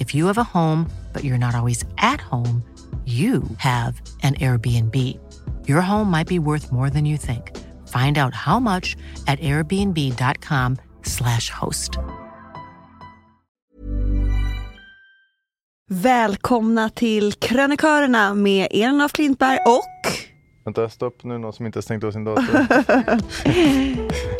If you have a home, but you're not always at home, you have an Airbnb. Your home might be worth more than you think. Find out how much at airbnb.com/slash host. Välkomna till Krönikörerna med Elin af Klintberg och... Vänta, stopp nu, någon som inte har stängt av sin dator.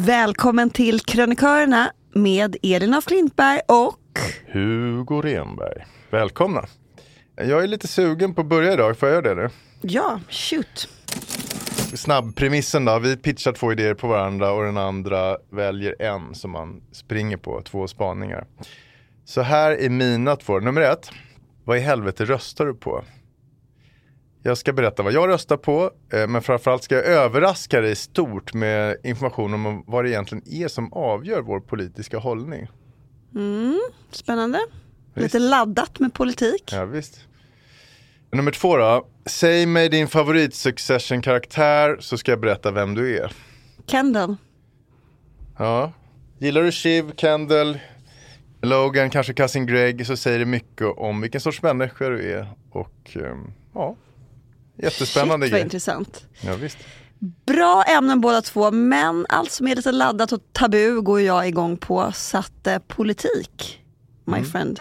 Välkommen till Krönikörerna med Elin af Klintberg och... Hugo Renberg. Välkomna. Jag är lite sugen på att börja idag, får jag göra det nu? Ja, shoot. Snabbpremissen då, vi pitchar två idéer på varandra och den andra väljer en som man springer på, två spaningar. Så här är mina två, nummer ett, vad i helvete röstar du på? Jag ska berätta vad jag röstar på, eh, men framförallt ska jag överraska dig stort med information om vad det egentligen är som avgör vår politiska hållning. Mm, spännande. Visst. Lite laddat med politik. Ja, visst. Nummer två då, säg mig din favorit Succession-karaktär så ska jag berätta vem du är. Kendall. Ja. Gillar du Shiv, Kendall, Logan, kanske Cousin Greg så säger det mycket om vilken sorts människa du är. Och ehm, ja, jättespännande Shit vad grej. intressant. Ja, visst. Bra ämnen båda två, men allt som är lite laddat och tabu går jag igång på. Så att eh, politik, my friend.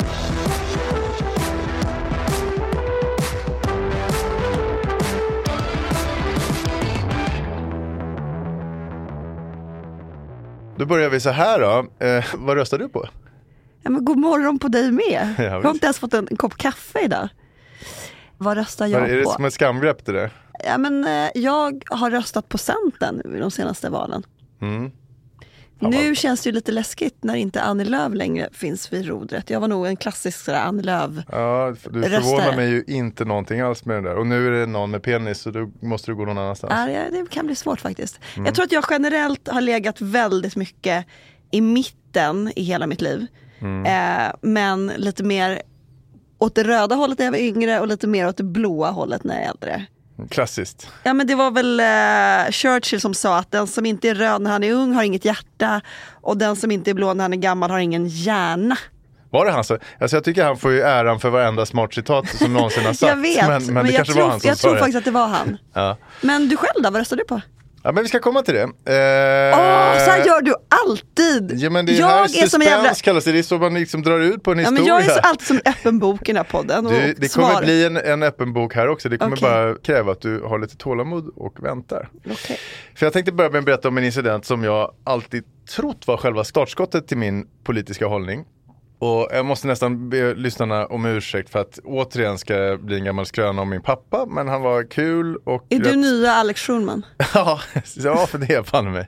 Då börjar vi så här då. Eh, vad röstar du på? Ja, men god morgon på dig med. Ja, jag har inte ens fått en kopp kaffe idag. Vad röstar jag är det på? som ett skamgrepp det där? Ja, men, eh, jag har röstat på Centern i de senaste valen. Mm. nu känns det ju lite läskigt när inte Annie Lööf längre finns vid rodret. Jag var nog en klassisk sådär, Annie Lööf. Ja, du förvånar mig ju inte någonting alls med det där. Och nu är det någon med penis så då måste du gå någon annanstans. Ja, det- det kan bli svårt faktiskt. Mm. Jag tror att jag generellt har legat väldigt mycket i mitten i hela mitt liv. Mm. Eh, men lite mer åt det röda hållet när jag var yngre och lite mer åt det blåa hållet när jag är äldre. Klassiskt. Ja men det var väl eh, Churchill som sa att den som inte är röd när han är ung har inget hjärta och den som inte är blå när han är gammal har ingen hjärna. Var det han som, alltså jag tycker han får ju äran för varenda smart citat som någonsin har sagt. jag vet, men, men, det jag, kanske tror, var han som jag tror det. faktiskt att det var han. Ja. Men du själv då, vad röstade du på? Ja men vi ska komma till det. Eh, Åh, så här gör du alltid! Ja men det är jag här är som en jävla... kallas det, det är så man liksom drar ut på en Ja, historia. men jag är så alltid som öppen bok i den här podden. Du, det kommer svar. bli en, en öppen bok här också, det kommer Okej. bara kräva att du har lite tålamod och väntar. Okej. För jag tänkte börja med att berätta om en incident som jag alltid trott var själva startskottet till min politiska hållning. Och jag måste nästan be lyssnarna om ursäkt för att återigen ska jag bli en gammal skröna om min pappa, men han var kul och... Är du rätt- nya Alex Schulman? Ja, ja för det är fan mig.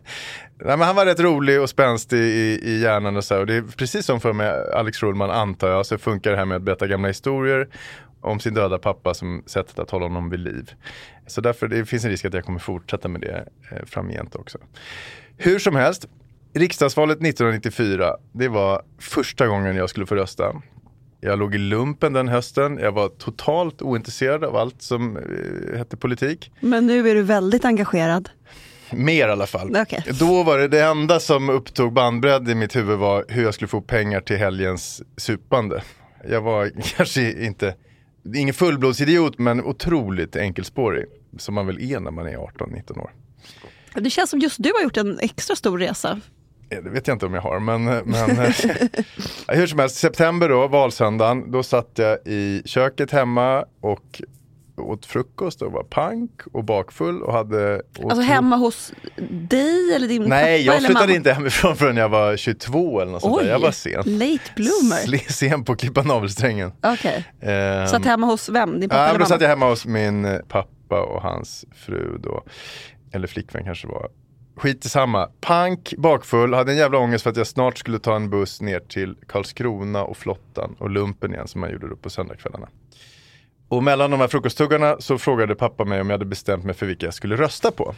Nej, men han var rätt rolig och spänstig i, i hjärnan och så här. Och det är precis som för mig Alex Schulman antar jag, så funkar det här med att berätta gamla historier om sin döda pappa som sättet att hålla honom vid liv. Så därför det finns en risk att jag kommer fortsätta med det eh, framgent också. Hur som helst, riksdagsvalet 1994, det var första gången jag skulle få rösta. Jag låg i lumpen den hösten, jag var totalt ointresserad av allt som eh, hette politik. Men nu är du väldigt engagerad. Mer i alla fall. Okej. Då var det det enda som upptog bandbredd i mitt huvud var hur jag skulle få pengar till helgens supande. Jag var kanske inte, ingen fullblodsidiot men otroligt enkelspårig. Som man väl är när man är 18-19 år. Det känns som just du har gjort en extra stor resa. Eh, Det vet jag inte om jag har men, men eh, hur som helst, september då, valsöndagen, då satt jag i köket hemma och åt frukost och var pank och bakfull och hade Alltså hemma hos dig eller din Nej, pappa jag flyttade mamma? inte hemifrån förrän jag var 22 eller något sånt Oj, där. Jag var sen. late bloomer. Sen på att klippa navelsträngen. Okej. Ehm, Satt hemma hos vem? Din pappa ja, eller men då mamma? satt jag hemma hos min eh, pappa och hans fru då. Eller flickvän kanske det var. Skit i samma. Pank, bakfull, hade en jävla ångest för att jag snart skulle ta en buss ner till Karlskrona och flottan och lumpen igen som man gjorde då på söndagskvällarna. Och mellan de här frukosttuggarna så frågade pappa mig om jag hade bestämt mig för vilka jag skulle rösta på.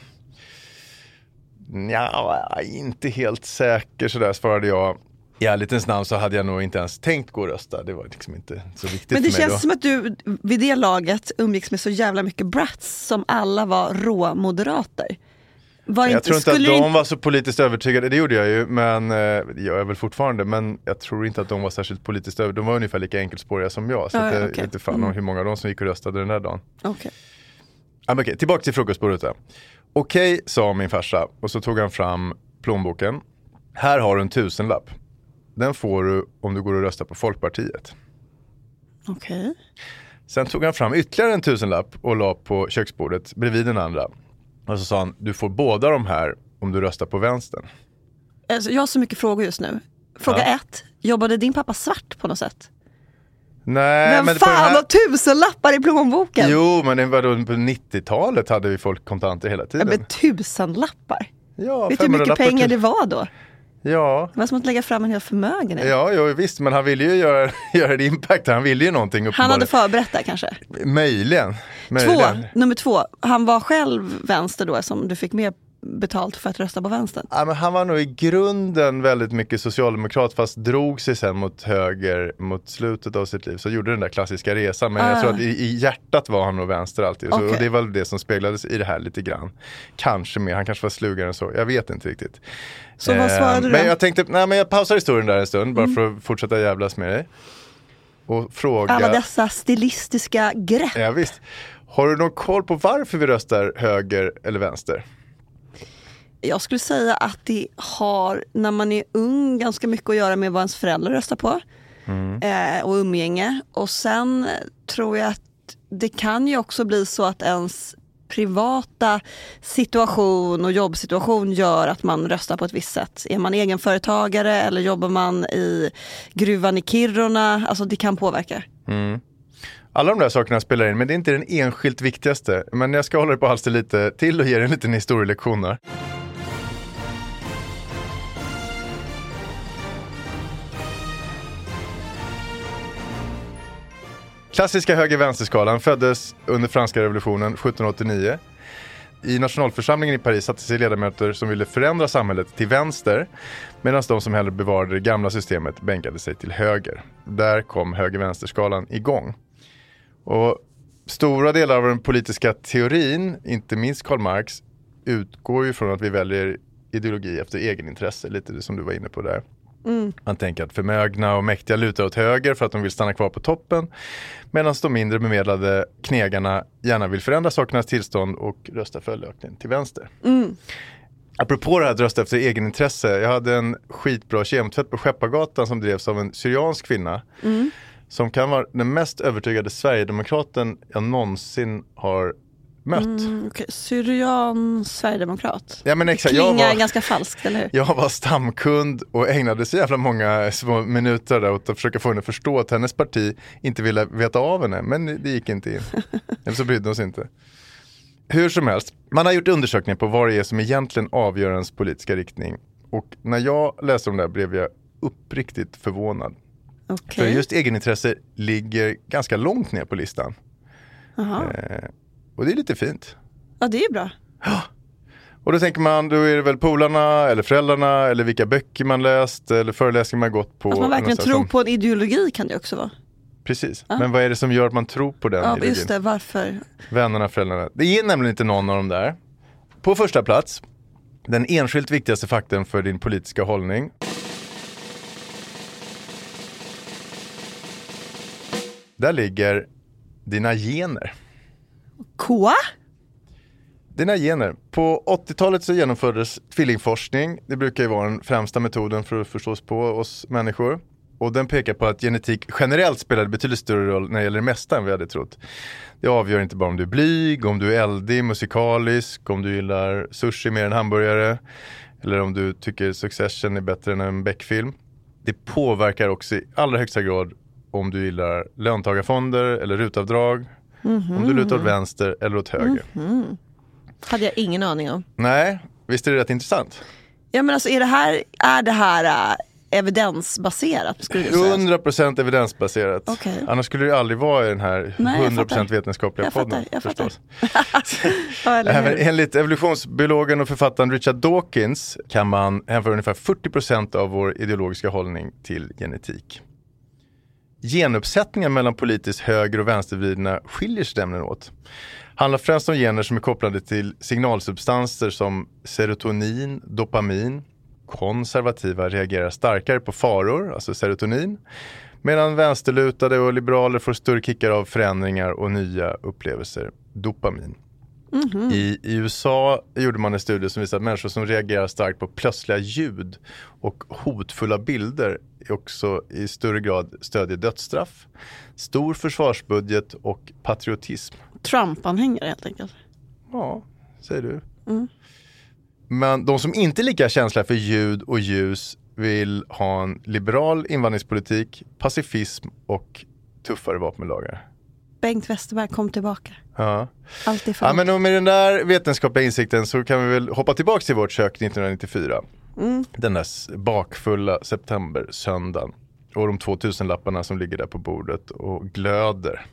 Ja, inte helt säker sådär svarade jag. I ärlighetens namn så hade jag nog inte ens tänkt gå och rösta. Det var liksom inte så viktigt Men det för mig då. känns som att du vid det laget umgicks med så jävla mycket brats som alla var råmoderater. Var Jag inte, tror inte att de inte- var så politiskt övertygade, det gjorde jag ju, men eh, det gör jag väl fortfarande, men jag tror inte att de var särskilt politiskt övertygade. De var ungefär lika enkelspåriga som jag, så ja, jag vet inte fan om Mm. hur många av dem som gick och röstade den där dagen. Men okej, tillbaka till frukostbordet. Okej, sa min farsa, och så tog han fram plånboken. Här har du en tusenlapp. Den får du om du går och röstar på Folkpartiet. Okej. Sen tog han fram ytterligare en tusenlapp och la på köksbordet bredvid den andra. Och så sa han, du får båda de här om du röstar på vänstern. Alltså, jag har så mycket frågor just nu. Fråga Ja. ett, jobbade din pappa svart på något sätt? Nej, men den fan här... har tusenlappar i plånboken? Jo, men det var då på 90-talet hade vi folk kontanter hela Ja, tiden. men tusenlappar? Ja, Vet du hur mycket 500-lappar pengar till- det var då? Ja, Det var som att lägga fram en hel förmögenhet. ja, ja visst, men han ville ju göra, göra en impact, han ville ju någonting Han hade förberett det kanske? Möjligen. Två, möjligen. nummer två, han var själv vänster då som du fick mer betalt för att rösta på vänstern. Ja, men han var nog i grunden väldigt mycket socialdemokrat fast drog sig sen mot höger mot slutet av sitt liv. Så gjorde den där klassiska resan. Men Ah. jag tror att i, i hjärtat var han nog vänster alltid. Så, Okej. och det var det som speglades i det här lite grann. Kanske mer, han kanske var slugare än så. Jag vet inte riktigt. Så vad Eh, svarade du Men jag tänkte, nej men jag pausar historien där en stund Mm. bara för att fortsätta jävlas med dig. Och fråga. Alla dessa stilistiska grepp. Ja, visst. Har du någon koll på varför vi röstar höger eller vänster? Jag skulle säga att det har, när man är ung, ganska mycket att göra med vad ens föräldrar röstar på. Eh, och umgänge. Och sen tror jag att det kan ju också bli så att ens privata situation och jobbsituation gör att man röstar på ett visst sätt. Är man egenföretagare eller jobbar man i gruvan i Kiruna? Alltså det kan påverka. Alla de där sakerna spelar in, men det är inte den enskilt viktigaste. Men jag ska hålla dig på halsen lite till och ge dig en liten historielektion. Klassiska höger-vänsterskalan föddes under franska revolutionen 1789. I nationalförsamlingen i Paris satte sig ledamöter som ville förändra samhället till vänster medan de som hellre bevarade det gamla systemet bänkade sig till höger. Där kom höger-vänsterskalan igång. Och stora delar av den politiska teorin, inte minst Karl Marx, utgår ju från att vi väljer ideologi efter egenintresse, lite som du var inne på där. Mm. Man tänker att förmögna och mäktiga lutar åt höger för att de vill stanna kvar på toppen. Medan de mindre bemedlade knegarna gärna vill förändra sakernas tillstånd och rösta följaktligen till vänster. Mm. Apropå det här att rösta efter egenintresse. Jag hade en skitbra kemtvätt på Skeppargatan som drevs av en syriansk kvinna. Mm. Som kan vara den mest övertygade Sverigedemokraten jag någonsin har mött. Mm, okay. Syrian, sverigedemokrat. Ja, men exakt. Klingar Jag var- ganska falskt, eller hur? Jag var stamkund och ägnade så jävla många små minuter där åt att försöka få henne att förstå att hennes parti inte ville veta av henne. Men det gick inte in. Eller så brydde hon sig inte. Hur som helst, man har gjort undersökningar på vad det är som egentligen avgör ens politiska riktning. Och när jag läste om det här blev jag uppriktigt förvånad. För Okej. just egenintresse ligger ganska långt ner på listan. Eh, och det är lite fint. Ja, det är bra. Och då tänker man, då är det väl polarna eller föräldrarna eller vilka böcker man läst eller föreläsningar man gått på. Att man verkligen tror som- på en ideologi kan det också vara. Precis, Ja. men vad är det som gör att man tror på den Ja, ideologin? just det. Varför? Vännerna, föräldrarna. Det är nämligen inte någon av dem där. På första plats, den enskilt viktigaste faktorn för din politiska hållning. Där ligger dina gener. Koa? Dina gener. På 80-talet så genomfördes tvillingforskning. Det brukar ju vara den främsta metoden för att förstå oss på oss människor. Och den pekar på att genetik generellt spelar betydligt större roll när det gäller det mesta än vi hade trott. Det avgör inte bara om du är blyg, om du är eldig, musikalisk, om du gillar sushi mer än hamburgare. Eller om du tycker Succession är bättre än en Beck-film. Det påverkar också i allra högsta grad om du gillar löntagarfonder eller rutavdrag. Om du lutar åt vänster eller åt höger. Hade jag ingen aning om. Nej, visst är det rätt intressant? Ja men alltså är det här, är det här äh, evidensbaserat skulle du säga? 100% evidensbaserat. Okej. Annars skulle det aldrig vara i den här Nej, jag 100% fattar. vetenskapliga Jag podden. fattar, jag fattar. förstås. Även hur? enligt evolutionsbiologen och författaren Richard Dawkins kan man hänföra ungefär 40% av vår ideologiska hållning till genetik. Genuppsättningen mellan politiskt höger och vänstervridna skiljer sig nämligen åt. Handlar främst om gener som är kopplade till signalsubstanser som serotonin, dopamin. Konservativa reagerar starkare på faror, alltså serotonin. Medan vänsterlutade och liberaler får större kickar av förändringar och nya upplevelser, dopamin. I, I USA gjorde man en studie som visar att människor som reagerar starkt på plötsliga ljud och hotfulla bilder också i större grad stödjer dödsstraff, stor försvarsbudget och patriotism. Trump-anhängare helt enkelt. Ja, säger du. Men de som inte är lika känsliga för ljud och ljus vill ha en liberal invandringspolitik, pacifism och tuffare vapenlagar. Bengt Westerberg kom tillbaka. Ja. Alltid för Ja, men med den där vetenskapliga insikten så kan vi väl hoppa tillbaka till vårt kök 1994. Den där bakfulla septembersöndagen. Och de 2000 lapparna som ligger där på bordet och glöder.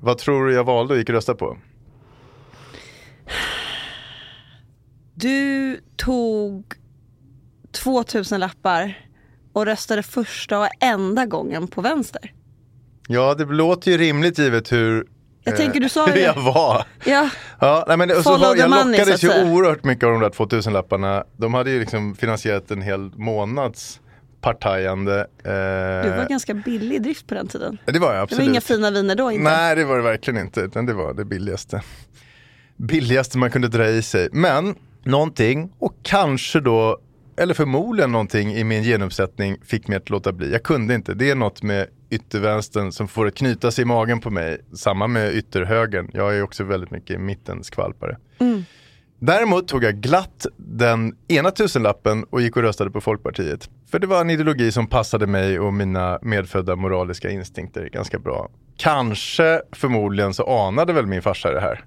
Vad tror du jag valde och gick och röstade på? Du tog 2000 lappar och röstade första och enda gången på vänster. Ja, det låter ju rimligt givet hur, Jag tänker, du sa hur ju- jag var. Ja, Ja, nej, men, så var, jag lockades ju oerhört mycket av de där 2000 lapparna. De hade ju liksom finansierat en hel månads partajande. Eh, du var ganska billig i drift på den tiden. det var jag Det absolut. var inga fina viner då inte. Nej, det var det verkligen inte. Utan det var det billigaste. Billigaste man kunde dra i sig. Men någonting, och kanske då, eller förmodligen någonting i min genuppsättning fick mig att låta bli. Jag kunde inte. Det är något med yttervänstern som får det knyta sig i magen på mig. Samma med ytterhögern. Jag är också väldigt mycket mittenskvalpare. Däremot tog jag glatt den ena tusenlappen och gick och röstade på Folkpartiet. För det var en ideologi som passade mig och mina medfödda moraliska instinkter ganska bra. Kanske, förmodligen så anade väl min farsa det här.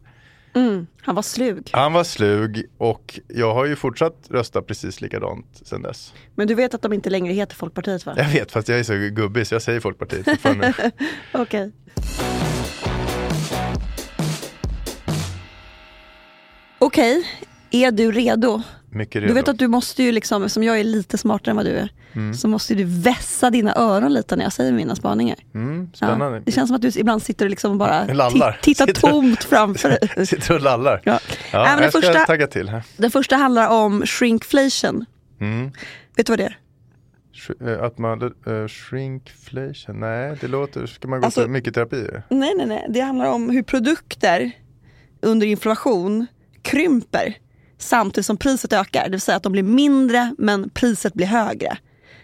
Han var slug. Han var slug och jag har ju fortsatt rösta precis likadant sen dess. Men du vet att de inte längre heter Folkpartiet va? Jag vet, fast jag är så gubbig så jag säger Folkpartiet fortfarande. Okej. Okej, Är du redo? Mycket redo. Du vet att du måste ju liksom, som jag är lite smartare än vad du är, så måste du vässa dina öron lite när jag säger mina spaningar. Mm, Ja. spännande. Det känns som att du ibland sitter och liksom bara tittar tomt framför dig. Sitter och lallar. Ja. Ja, det jag ska första- tagga till här. Den första handlar om shrinkflation. Mm. Vet du vad det är? Eh, Att man, uh, shrinkflation, nej det låter, ska man gå Alltså- till mycket terapi? Nej, nej, nej. Det handlar om hur produkter under inflation krymper samtidigt som priset ökar. Det vill säga att de blir mindre men priset blir högre.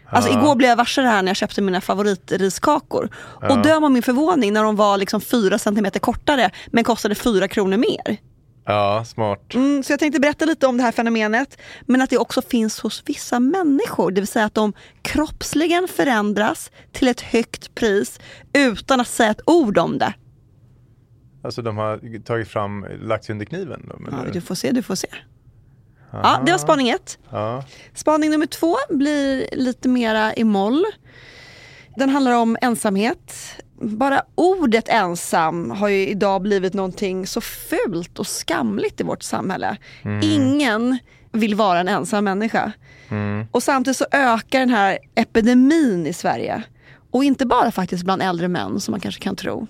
Alltså igår blev jag varse det här när jag köpte mina favoritriskakor. Och döm om min förvåning när de var liksom 4 cm kortare men kostade 4 kronor mer. Ja, smart. Mm, så jag tänkte berätta lite om det här fenomenet. Men att det också finns hos vissa människor. Det vill säga att de kroppsligen förändras till ett högt pris utan att säga ett ord om det. Alltså de har tagit fram, lagt under kniven? De, Ja, du får se, du får se. Ja, det var spaning ett. ja. Spaning nummer två blir lite mera i moll. Den handlar om ensamhet. Bara ordet ensam har ju idag blivit någonting så fult och skamligt i vårt samhälle. Ingen vill vara en ensam människa. Och samtidigt så ökar den här epidemin i Sverige. Och inte bara faktiskt bland äldre män som man kanske kan tro.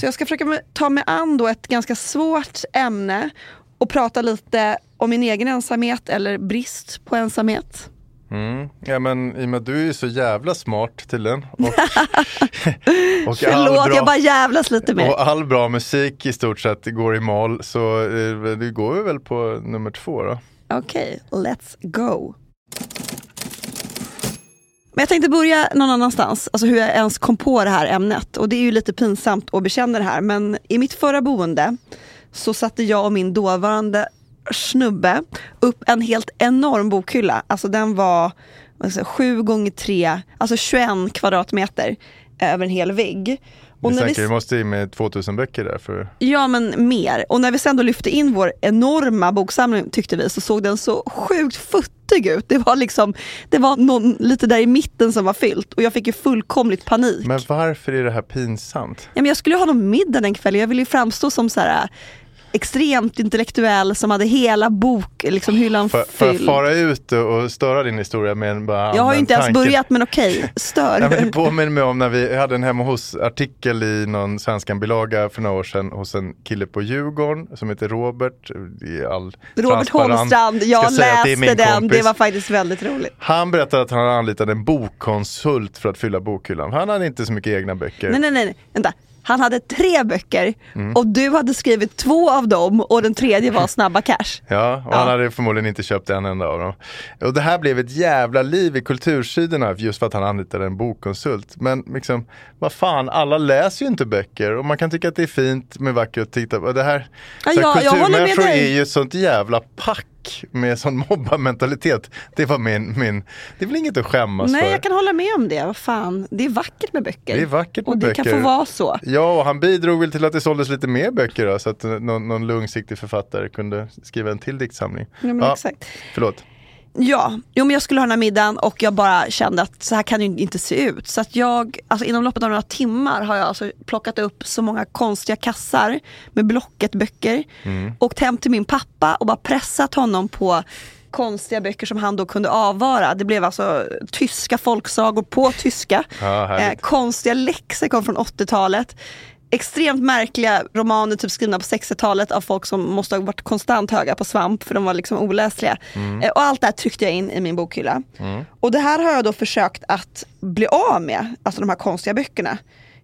Så jag ska försöka ta mig an då ett ganska svårt ämne och prata lite om min egen ensamhet eller brist på ensamhet. Mm. ja men i och med att du är så jävla smart tydligen. Och, och, Förlåt, jag bara jävlas lite mer. och all bra musik i stort sett går i moll så eh, det går vi väl på nummer två då. Okej, let's go. Men jag tänkte börja någon annanstans, alltså hur jag ens kom på det här ämnet. Och det är ju lite pinsamt att bekänna det här, men i mitt förra boende så satte jag och min dåvarande snubbe upp en helt enorm bokhylla. Alltså den var alltså, 7 gånger 3, alltså 21 kvadratmeter över en hel vägg. Och när vi vi måste in med 2000 böcker där för Ja men mer. Och när vi sen då lyfte in vår enorma boksamling tyckte vi så såg den så sjukt futtig ut. Det var liksom, det var någon, lite där i mitten som var fyllt och jag fick ju fullkomligt panik. Men varför är det här pinsamt? Ja, men jag skulle ju ha någon middag den kvällen, jag ville ju framstå som så här extremt intellektuell som hade hela bokhyllan liksom, fylld. fara ut och, störa din historia med en bara Jag har ju inte ens tanke. börjat men okej, stör. Ja, men det påminner mig om när vi hade en hemma hos artikel i någon Svenskan-bilaga för några år sedan hos en kille på Djurgården som heter Robert. Robert. Holmstrand, jag läste den, kompis. det var faktiskt väldigt roligt. Han berättade att han anlitat en bokkonsult för att fylla bokhyllan. Han hade inte så mycket egna böcker. Nej, nej, nej, vänta. Han hade tre böcker Mm. och du hade skrivit två av dem och den tredje var Snabba Cash. Ja, och Ja. han hade förmodligen inte köpt en enda av dem. Och det här blev ett jävla liv i kultursidorna just för att han anlitade en bokkonsult. Men liksom, vad fan, alla läser ju inte böcker och man kan tycka att det är fint med vackert att titta på. Det här, Ja, så här kulturmänniskor är ju ett sånt jävla pack med sån mobbarmentalitet. Det var min, min, det är väl inget att skämmas Nej, för. jag kan hålla med om det. Vad fan, det är vackert med böcker. Det är vackert med Och det böcker. kan få vara så. Ja, och han bidrog väl till att det såldes lite mer böcker då, så att någon, någon långsiktig författare kunde skriva en till diktsamling. Ja, men exakt. Förlåt. Ja, jo, men jag skulle ha den här middagen och jag bara kände att så här kan det inte se ut. Så att jag, alltså inom loppet av några timmar har jag alltså plockat upp så många konstiga kassar med Blocket-böcker. Åkt hem till min pappa och bara pressat honom på konstiga böcker som han då kunde avvara. Det blev alltså tyska folksagor på tyska. Ja, eh, konstiga lexikon från 80-talet. Extremt märkliga romaner typ skrivna på 60-talet av folk som måste ha varit konstant höga på svamp för de var liksom oläsliga. Eh, och allt det här tryckte jag in i min bokhylla. Och det här har jag då försökt att bli av med, alltså de här konstiga böckerna.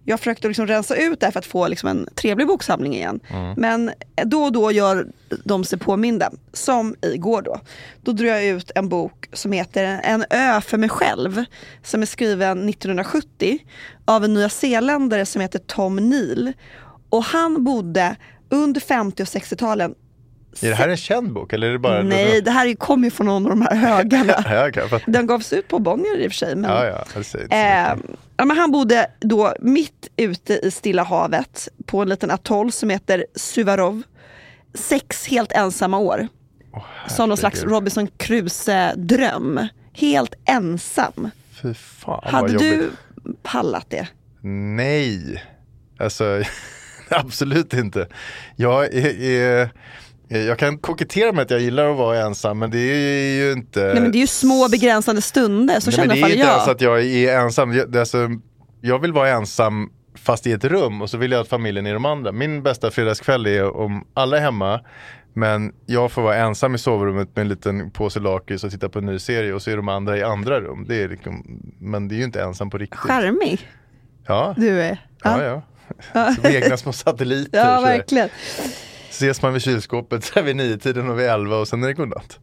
Jag försökte liksom rensa ut det här för att få liksom en trevlig boksamling igen. Men då och då gör de sig påminda. Som igår då. Då drog jag ut en bok som heter En ö för mig själv. Som är skriven 1970 av en nyzeeländare som heter Tom Neal. Och han bodde under 50 och 60-talen Är det här en känd bok eller är det bara? Nej, det här kommer ju från någon av de här högarna. Ja, Den gavs ut på Bonnier i och för sig. Men, ja, ja, Eh, ja, men han bodde då mitt ute i Stilla havet på en liten atoll som heter Suvarov. Sex helt ensamma år. som någon slags. Robinson Crusoe-dröm. Helt ensam. Fy fan vad Hade jobbigt. du pallat det? Nej, alltså absolut inte. Jag är, är Jag kan kokettera med att jag gillar att vara ensam men det är ju inte Nej men det är ju små begränsande stunder, så Nej, känner men i det alla är fall inte jag. ens att jag är ensam. Jag, det är alltså, jag vill vara ensam fast i ett rum och så vill jag att familjen är de andra. Min bästa fredagskväll är om alla är hemma men jag får vara ensam i sovrummet med en liten påse lakrits och titta på en ny serie och så är de andra i andra rum. Det är liksom, men det är ju inte ensam på riktigt. Charmig Ja, du är. ja, ja. Som egna små satelliter. Ja, verkligen. Ses man vid kylskåpet så är vid nio tiden och vid elva och sen är det godnatt.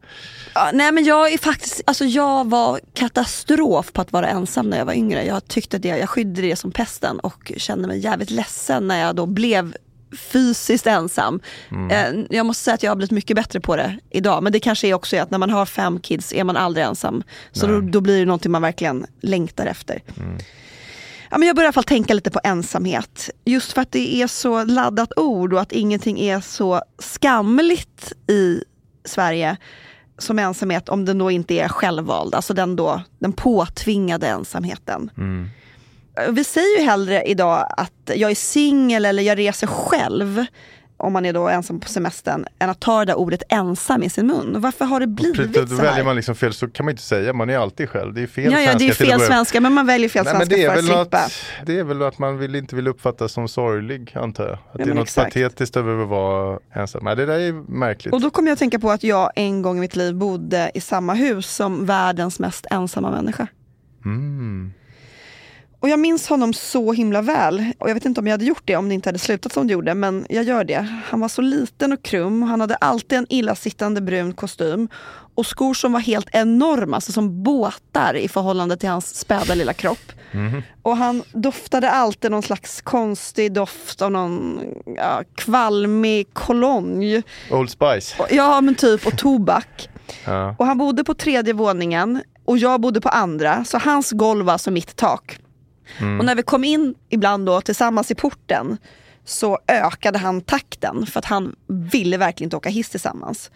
Ja, nej men jag är faktiskt, alltså jag var katastrof på att vara ensam när jag var yngre. Jag tyckte det, jag skyddade det som pesten och kände mig jävligt ledsen när jag då blev fysiskt ensam. Eh, Jag måste säga att jag har blivit mycket bättre på det idag. Men det kanske är också att när man har fem kids är man aldrig ensam. Så då, då blir det någonting man verkligen längtar efter. Ja, men jag börjar i alla fall tänka lite på ensamhet. Just för att det är så laddat ord och att ingenting är så skamligt i Sverige som ensamhet om den då inte är självvald, alltså den, då, den påtvingade ensamheten. Vi säger ju hellre idag att jag är singel eller jag reser själv om man är då ensam på semestern, än att ta det där ordet ensam i sin mun. Varför har det blivit Precis, Då så väljer här? man liksom fel, så kan man inte säga, man är alltid själv. Det är fel Ja, ja, det är fel svenska, men man väljer fel Nej, men svenska det, är för att slippa. att, det är väl att man vill, inte vill uppfattas som sorglig antar jag. Att det är något exakt. patetiskt över att vara ensam. Nej, det där är märkligt. Och då kommer jag att tänka på att jag en gång i mitt liv bodde i samma hus som världens mest ensamma människa. Mm. Och jag minns honom så himla väl. Och jag vet inte om jag hade gjort det om det inte hade slutat som det gjorde, men jag gör det. Han var så liten och krum, han hade alltid en illasittande brun kostym och skor som var helt enorma, alltså som båtar i förhållande till hans späda lilla kropp. Och han doftade alltid någon slags konstig doft av någon ja, kvalmig cologne. Old Spice. Och- Ja men typ, och tobak. Ja. Och han bodde på tredje våningen och jag bodde på andra, så hans golv var alltså mitt tak. Och när vi kom in ibland då tillsammans i porten så ökade han takten för att han ville verkligen inte åka hiss tillsammans.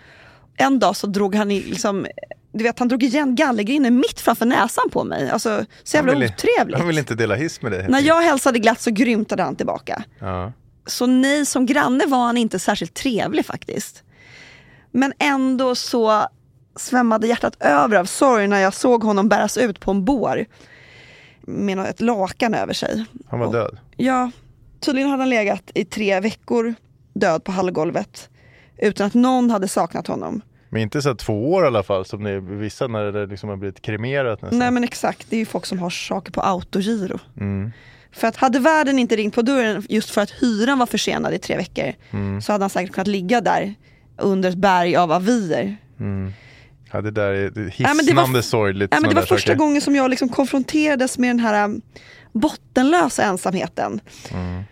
En dag så drog han i, liksom, du vet han drog igen gallergrinden mitt framför näsan på mig. Alltså så jävla Han vill- otrevligt. Han vill inte dela hiss med dig. När jag hälsade glatt så grymtade han tillbaka. Ja. Så nej, som granne var han inte särskilt trevlig faktiskt. Men ändå så svämmade hjärtat över av sorg när jag såg honom bäras ut på en bår med ett lakan över sig. Han var Och- död. Ja, tydligen hade han legat i tre veckor död på hallgolvet utan att någon hade saknat honom. Men inte så två år i alla fall som det är vissa när det liksom har blivit kremerat nästan. Nej men exakt, det är ju folk som har saker på autogiro. Mm. För att hade världen inte ringt på dörren just för att hyran var försenad i tre veckor Mm. så hade han säkert kunnat ligga där under ett berg av avier. Ja, det där är Ja, hisnande men det var- sorgligt. Ja, men det var första saker. gången som jag liksom konfronterades med den här um, bottenlösa ensamheten. Mm.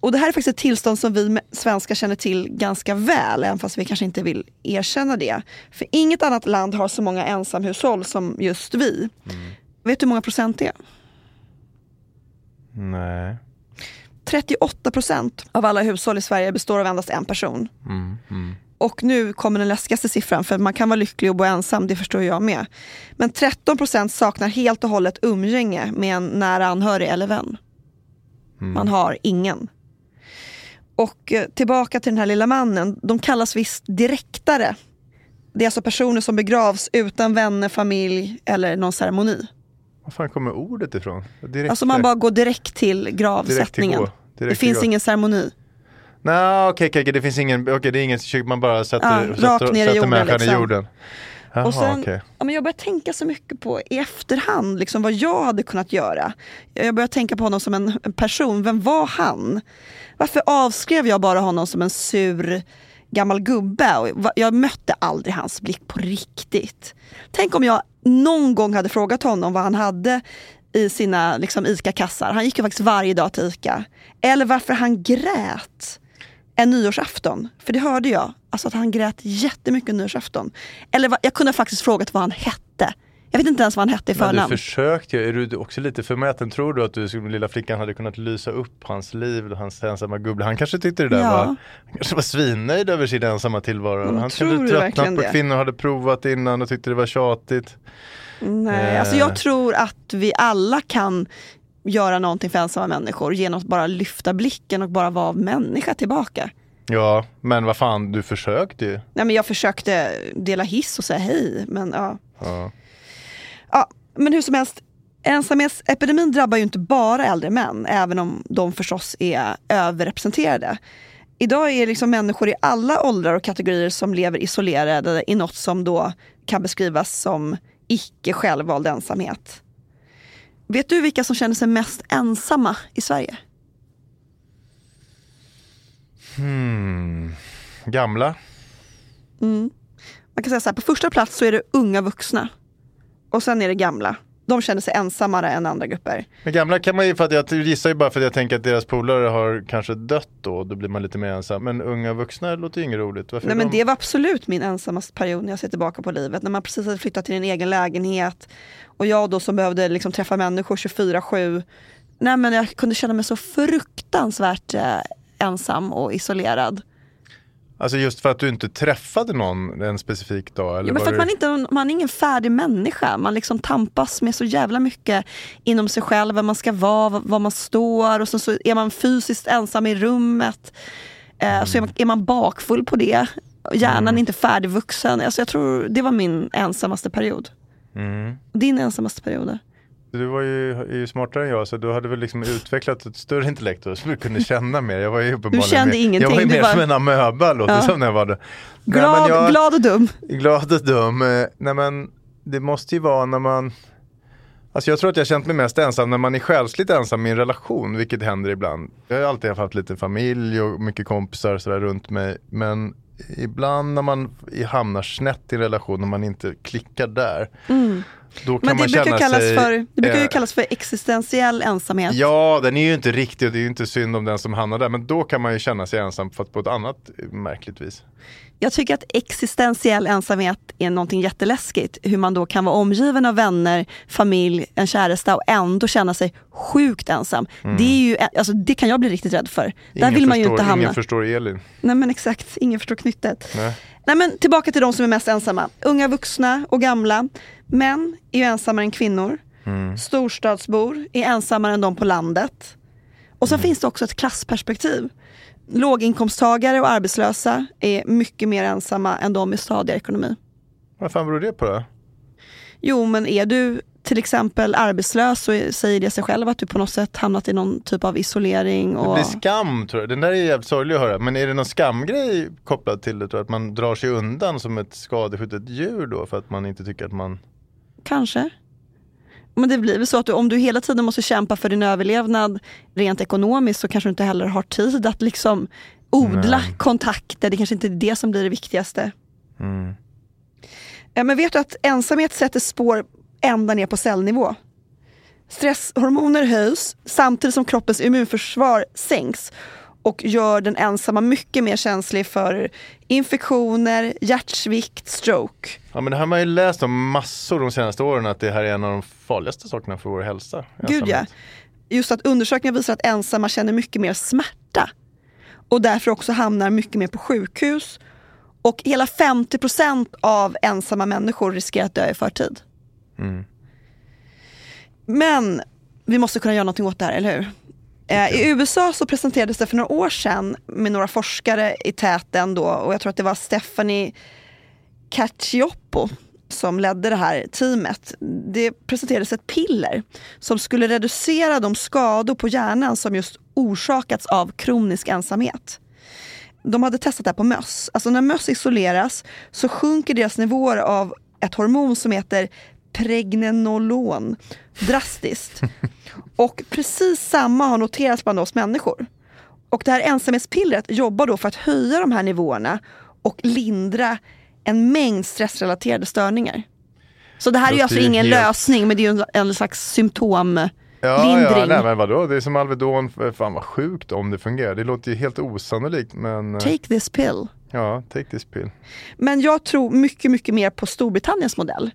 Och det här är faktiskt ett tillstånd som vi svenskar känner till ganska väl, även fast vi kanske inte vill erkänna det. För inget annat land har så många ensamhushåll som just vi. Mm. Vet du hur många procent det är? Nej. 38 procent av alla hushåll i Sverige består av endast en person. Mm, Och nu kommer den läskigaste siffran, för man kan vara lycklig och bo ensam, det förstår jag med. Men 13 procent saknar helt och hållet umgänge med en nära anhörig eller vän. Man har ingen. Och eh, tillbaka till den här lilla mannen, de kallas visst direktare. Det är alltså personer som begravs utan vänner, familj eller någon ceremoni. Var fan kommer ordet ifrån? Direkt Alltså man bara går direkt till Direkt gravsättningen. till gå. Det Direkt till finns ingen ceremoni. Nej okej, okej, okej, det finns ingen, okej det är inget kök, man bara sätter, Ja, sätter, rakt ner i sätter jorden, människan i liksom. jorden. Jaha, Och sen, okej. ja, men jag börjar tänka så mycket på i efterhand liksom, vad jag hade kunnat göra. Jag börjar tänka på honom som en en person. Vem var han? Varför avskrev jag bara honom som en sur gammal gubbe? Och jag mötte aldrig hans blick på riktigt. Tänk om jag någon gång hade frågat honom vad han hade i sina liksom, ICA-kassar. Han gick ju faktiskt varje dag till ICA. Eller varför han grät en nyårsafton. För det hörde jag, alltså att han grät jättemycket nyårsafton. Eller jag kunde faktiskt frågat vad han hette. Jag vet inte ens vad han hette i Men du förnamn. försökte ju, är du också lite förmäten? Tror du att du som lilla flickan hade kunnat lysa upp hans liv, hans ensamma gubbe? Han kanske tyckte det där Ja. var, han kanske var svinnöjd över sin ensamma tillvaro. Men han kanske verkligen tröttnat på det? kvinnor, hade provat innan och tyckte det var tjatigt. Nej, Eh. alltså jag tror att vi alla kan göra någonting för ensamma människor genom att bara lyfta blicken och bara vara människa tillbaka. Ja, men vad fan, du försökte ju. Nej, men jag försökte dela hiss och säga hej, men ja. Ja. ja. Men hur som helst, ensamhetsepidemin drabbar ju inte bara äldre män, även om de förstås är överrepresenterade. Idag är det liksom människor i alla åldrar och kategorier som lever isolerade i något som då kan beskrivas som icke självvald ensamhet. Vet du vilka som känner sig mest ensamma i Sverige? Hmm. Gamla? Mm. Man kan säga så här, på första plats så är det unga vuxna. Och sen är det gamla. De känner sig ensammare än andra grupper. Men gamla kan man ju, för att jag gissar ju bara för att jag tänker att deras polare har kanske dött då, då blir man lite mer ensam. Men unga vuxna låter ju inget roligt. Varför Nej, är men de... det var absolut min ensammaste period när jag ser tillbaka på livet. När man precis hade flyttat till en egen lägenhet och jag då som behövde liksom träffa människor 24-7. Nej men jag kunde känna mig så fruktansvärt eh, ensam och isolerad. Alltså just för att du inte träffade någon en specifik dag? Eller Ja, men för att man, inte, man är ingen färdig människa. Man liksom tampas med så jävla mycket inom sig själv, vem man ska vara, var- man står och så, så är man fysiskt ensam i rummet. Eh, Så är man, är man bakfull på det. Hjärnan Mm. är inte färdigvuxen. Alltså jag tror det var min ensammaste period. Mm. Din ensammaste period? Du var ju, är ju smartare än jag så du hade väl liksom utvecklat ett större intellekt och så du kunde känna mer. Jag var ju uppenbarligen kände mer, ingenting, Jag var ju du mer var- som en amöba låter Ja. som när jag var. Nej, Glad, men jag, glad och dum. glad och dum. Eh, Nej men det måste ju vara när man Alltså jag tror att jag har känt mig mest ensam när man är själsligt ensam i en relation, vilket händer ibland. Jag har alltid haft lite familj och mycket kompisar sådär runt mig. Men ibland när man hamnar snett i en relation och man inte klickar där. Då kan Mm. Men det man känna brukar, kallas sig, för, det brukar ju eh, kallas för existentiell ensamhet. Ja, den är ju inte riktig och det är ju inte synd om den som hamnar där. Men då kan man ju känna sig ensam fast på ett annat eh, märkligt vis. Jag tycker att existentiell ensamhet är någonting jätteläskigt. Hur man då kan vara omgiven av vänner, familj, en käresta och ändå känna sig sjukt ensam. Det, är ju, alltså, det kan jag bli riktigt rädd för. Där Ingen vill man ju förstår, inte hamna. Ingen förstår Elin. Nej men exakt, ingen förstår knyttet. Nej. Nej men tillbaka till de som är mest ensamma. Unga vuxna och gamla. Män är ju ensammare än kvinnor. Storstadsbor är ensammare än de på landet. Och sen finns det också ett klassperspektiv. Låginkomsttagare och arbetslösa är mycket mer ensamma än de med stadig ekonomi. Vad fan beror det på då? Jo men är du till exempel arbetslös så säger det sig själv att du på något sätt hamnat i någon typ av isolering. Det Och... blir skam tror jag. Den där är jävligt sorglig att höra. Men är det någon skamgrej kopplad till det? Tror jag? Att man drar sig undan som ett skadeskjutet djur då för att man inte tycker att man... Kanske. Men det blir väl så att du, om du hela tiden måste kämpa för din överlevnad rent ekonomiskt så kanske du inte heller har tid att liksom odla Nej. kontakter. Det kanske inte är det som blir det viktigaste. Mm. Men vet du att ensamhet sätter spår ända ner på cellnivå? Stresshormoner höjs samtidigt som kroppens immunförsvar sänks och gör den ensamma mycket mer känslig för infektioner, hjärtsvikt, stroke. Ja men det här har man ju läst om massor de senaste åren att det här är en av de farligaste sakerna för vår hälsa. Gud ja. Just att undersökningar visar att ensamma känner mycket mer smärta och därför också hamnar mycket mer på sjukhus. Och hela 50% av ensamma människor riskerar att dö i förtid. Mm. Men vi måste kunna göra någonting åt det här, eller hur? Eh, I USA så presenterades det för några år sedan med några forskare i täten då och jag tror att det var Stephanie Cacioppo som ledde det här teamet. Det presenterades ett piller som skulle reducera de skador på hjärnan som just orsakats av kronisk ensamhet. De hade testat det här på möss. Alltså när möss isoleras så sjunker deras nivåer av ett hormon som heter pregnenolon drastiskt. Och precis samma har noterats bland oss människor. Och det här ensamhetspillret jobbar då för att höja de här nivåerna och lindra en mängd stressrelaterade störningar. Så det här är ju alltså ingen helt- lösning men det är ju en, en slags symptomlindring. Ja, ja, nej men vadå, det är som Alvedon, fan vad sjukt om det fungerar. Det låter ju helt osannolikt men eh, Take this pill. ja, take this pill. Men jag tror mycket, mycket mer på Storbritanniens modell.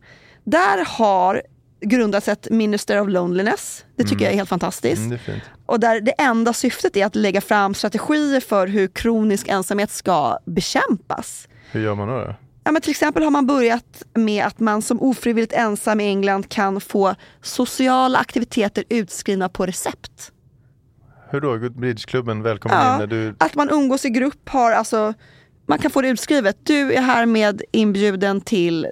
Där har grundats ett Minister of Loneliness. Det tycker jag är helt fantastiskt. Mm, det är. Och där det enda syftet är att lägga fram strategier för hur kronisk ensamhet ska bekämpas. Hur gör man då? Ja, men till exempel har man börjat med att man som ofrivilligt ensam i England kan få sociala aktiviteter utskrivna på recept. hur då? Bridgeklubben, välkommen in. Ja, När du... att man umgås i grupp har alltså, man kan få det utskrivet. Du är härmed inbjuden till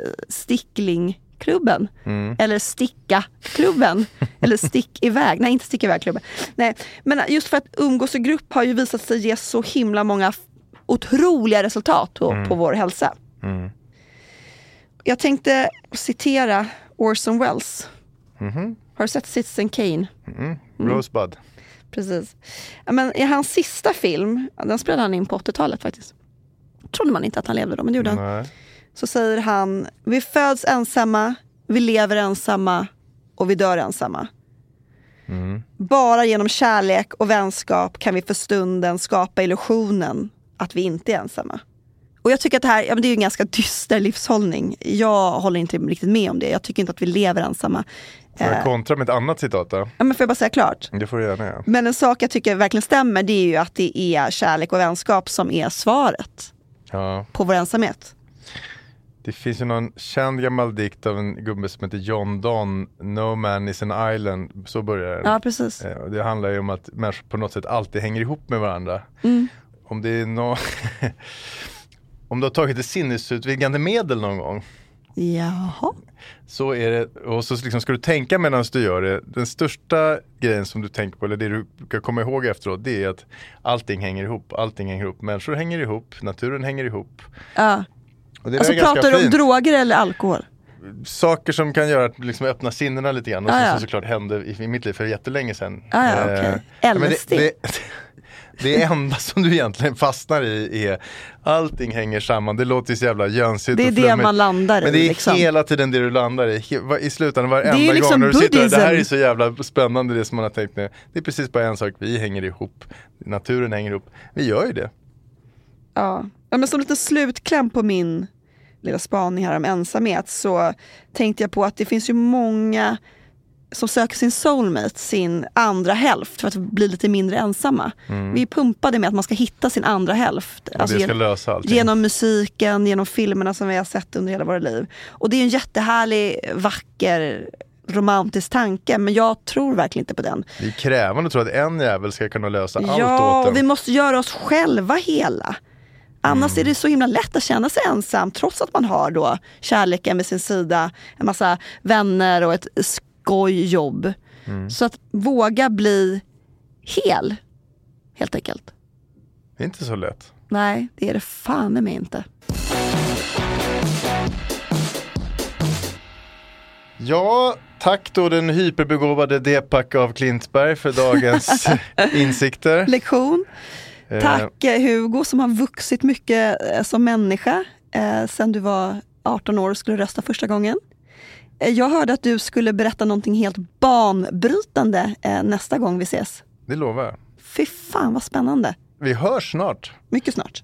sticklingklubben. Mm. Eller sticka-klubben. eller stick iväg. Nej, inte stick iväg-klubben. Nej, men just för att umgås i grupp har ju visat sig ge så himla många otroliga resultat på, på vår hälsa. Mm. Jag tänkte citera Orson Welles. Mhm. Har du sett Citizen Kane? Mm. Rosebud. Precis. Men I hans sista film, den spelade han in på 80-talet faktiskt. Trodde man inte att han levde då, men det gjorde han. Så säger han, vi föds ensamma, vi lever ensamma och vi dör ensamma. Bara genom kärlek och vänskap kan vi för stunden skapa illusionen att vi inte är ensamma. Och jag tycker att det här ja, men det är en ganska dyster livshållning. Jag håller inte riktigt med om det. Jag tycker inte att vi lever ensamma. Får jag Eh, kontra med ett annat citat då? ja, men får jag bara säga klart? Det får du gärna göra. Men en sak jag tycker verkligen stämmer det är ju att det är kärlek och vänskap som är svaret Ja. på vår ensamhet. Det finns ju någon känd gammal dikt av en gubbe som heter John Donne, No man is an island, så börjar den. Ja, precis. Eh, Det handlar ju om att människor på något sätt alltid hänger ihop med varandra. Mm. Om det är nå Om du har tagit ett sinnesutvidgande medel någon gång Jaha. så är det, och så liksom ska du tänka medan du gör det. Den största grejen som du tänker på, eller det du ska komma ihåg efteråt, det är att allting hänger ihop. Allting hänger ihop. Människor hänger ihop, naturen hänger ihop. Ja. Alltså pratar du om fint. droger eller alkohol? saker som kan göra att liksom öppna sinnena lite grann. Och Ah, som, ja. såklart hände i, i mitt liv för jättelänge sedan. Ah, ja, Eh, ja, men LSD. Det, det, det enda som du egentligen fastnar i är allting hänger samman. Det låter ju så jävla jönsigt Det är och det man landar i, Men det är liksom. hela tiden det du landar i. I slutändan varenda Det är liksom gång när du sitter där, det här är buddhism. så jävla spännande det som man har tänkt nu. Det är precis bara en sak, vi hänger ihop. Naturen hänger ihop. Vi gör ju det. Ja. ja, men som lite slutkläm på min lilla spaning här om ensamhet så tänkte jag på att det finns ju många som söker sin soulmate, sin andra hälft för att bli lite mindre ensamma. Vi är pumpade med att man ska hitta sin andra hälft. Alltså det ska gen- lösa allting. genom musiken, genom filmerna som vi har sett under hela våra liv. Och det är en jättehärlig, vacker, romantisk tanke men jag tror verkligen inte på den. Det är krävande att tro att en jävel ska kunna lösa allt Ja, åt och vi en. måste göra oss själva hela. Annars Mm. är det så himla lätt att känna sig ensam trots att man har då kärleken vid sin sida, en massa vänner och ett skojjobb. Mm. Så att våga bli hel, helt enkelt. Det är inte så lätt. Nej, det är det fan mig inte. Ja, tack då den hyperbegåvade Depak av Klintberg för dagens insikter. Lektion. Eh, Tack eh, Hugo som har vuxit mycket eh, som människa eh, sen du var 18 år och skulle rösta första gången. Jag hörde att du skulle berätta någonting helt banbrytande eh, nästa gång vi ses. Det lovar jag. Fy fan vad spännande. Vi hörs snart. Mycket snart.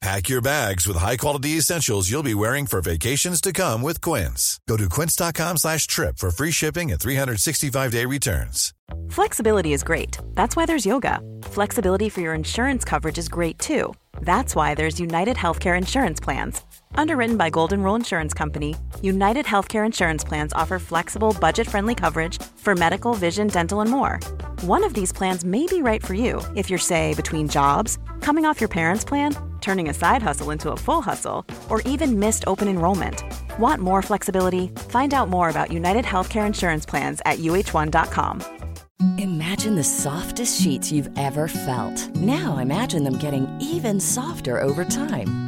Pack your bags with high-quality essentials you'll be wearing for vacations to come with Quince. Go to quince.com slash trip for free shipping and 365-day returns. Flexibility is great. That's why there's yoga. Flexibility for your insurance coverage is great too. That's why there's United Healthcare Insurance Plans. Underwritten by Golden Rule Insurance Company, United Healthcare Insurance Plans offer flexible, budget friendly coverage for medical, vision, dental, and more. One of these plans may be right for you if you're, say, between jobs, coming off your parents' plan, turning a side hustle into a full hustle, or even missed open enrollment. Want more flexibility? Find out more about United Healthcare Insurance Plans at uh1.com. Imagine the softest sheets you've ever felt. Now imagine them getting even softer over time.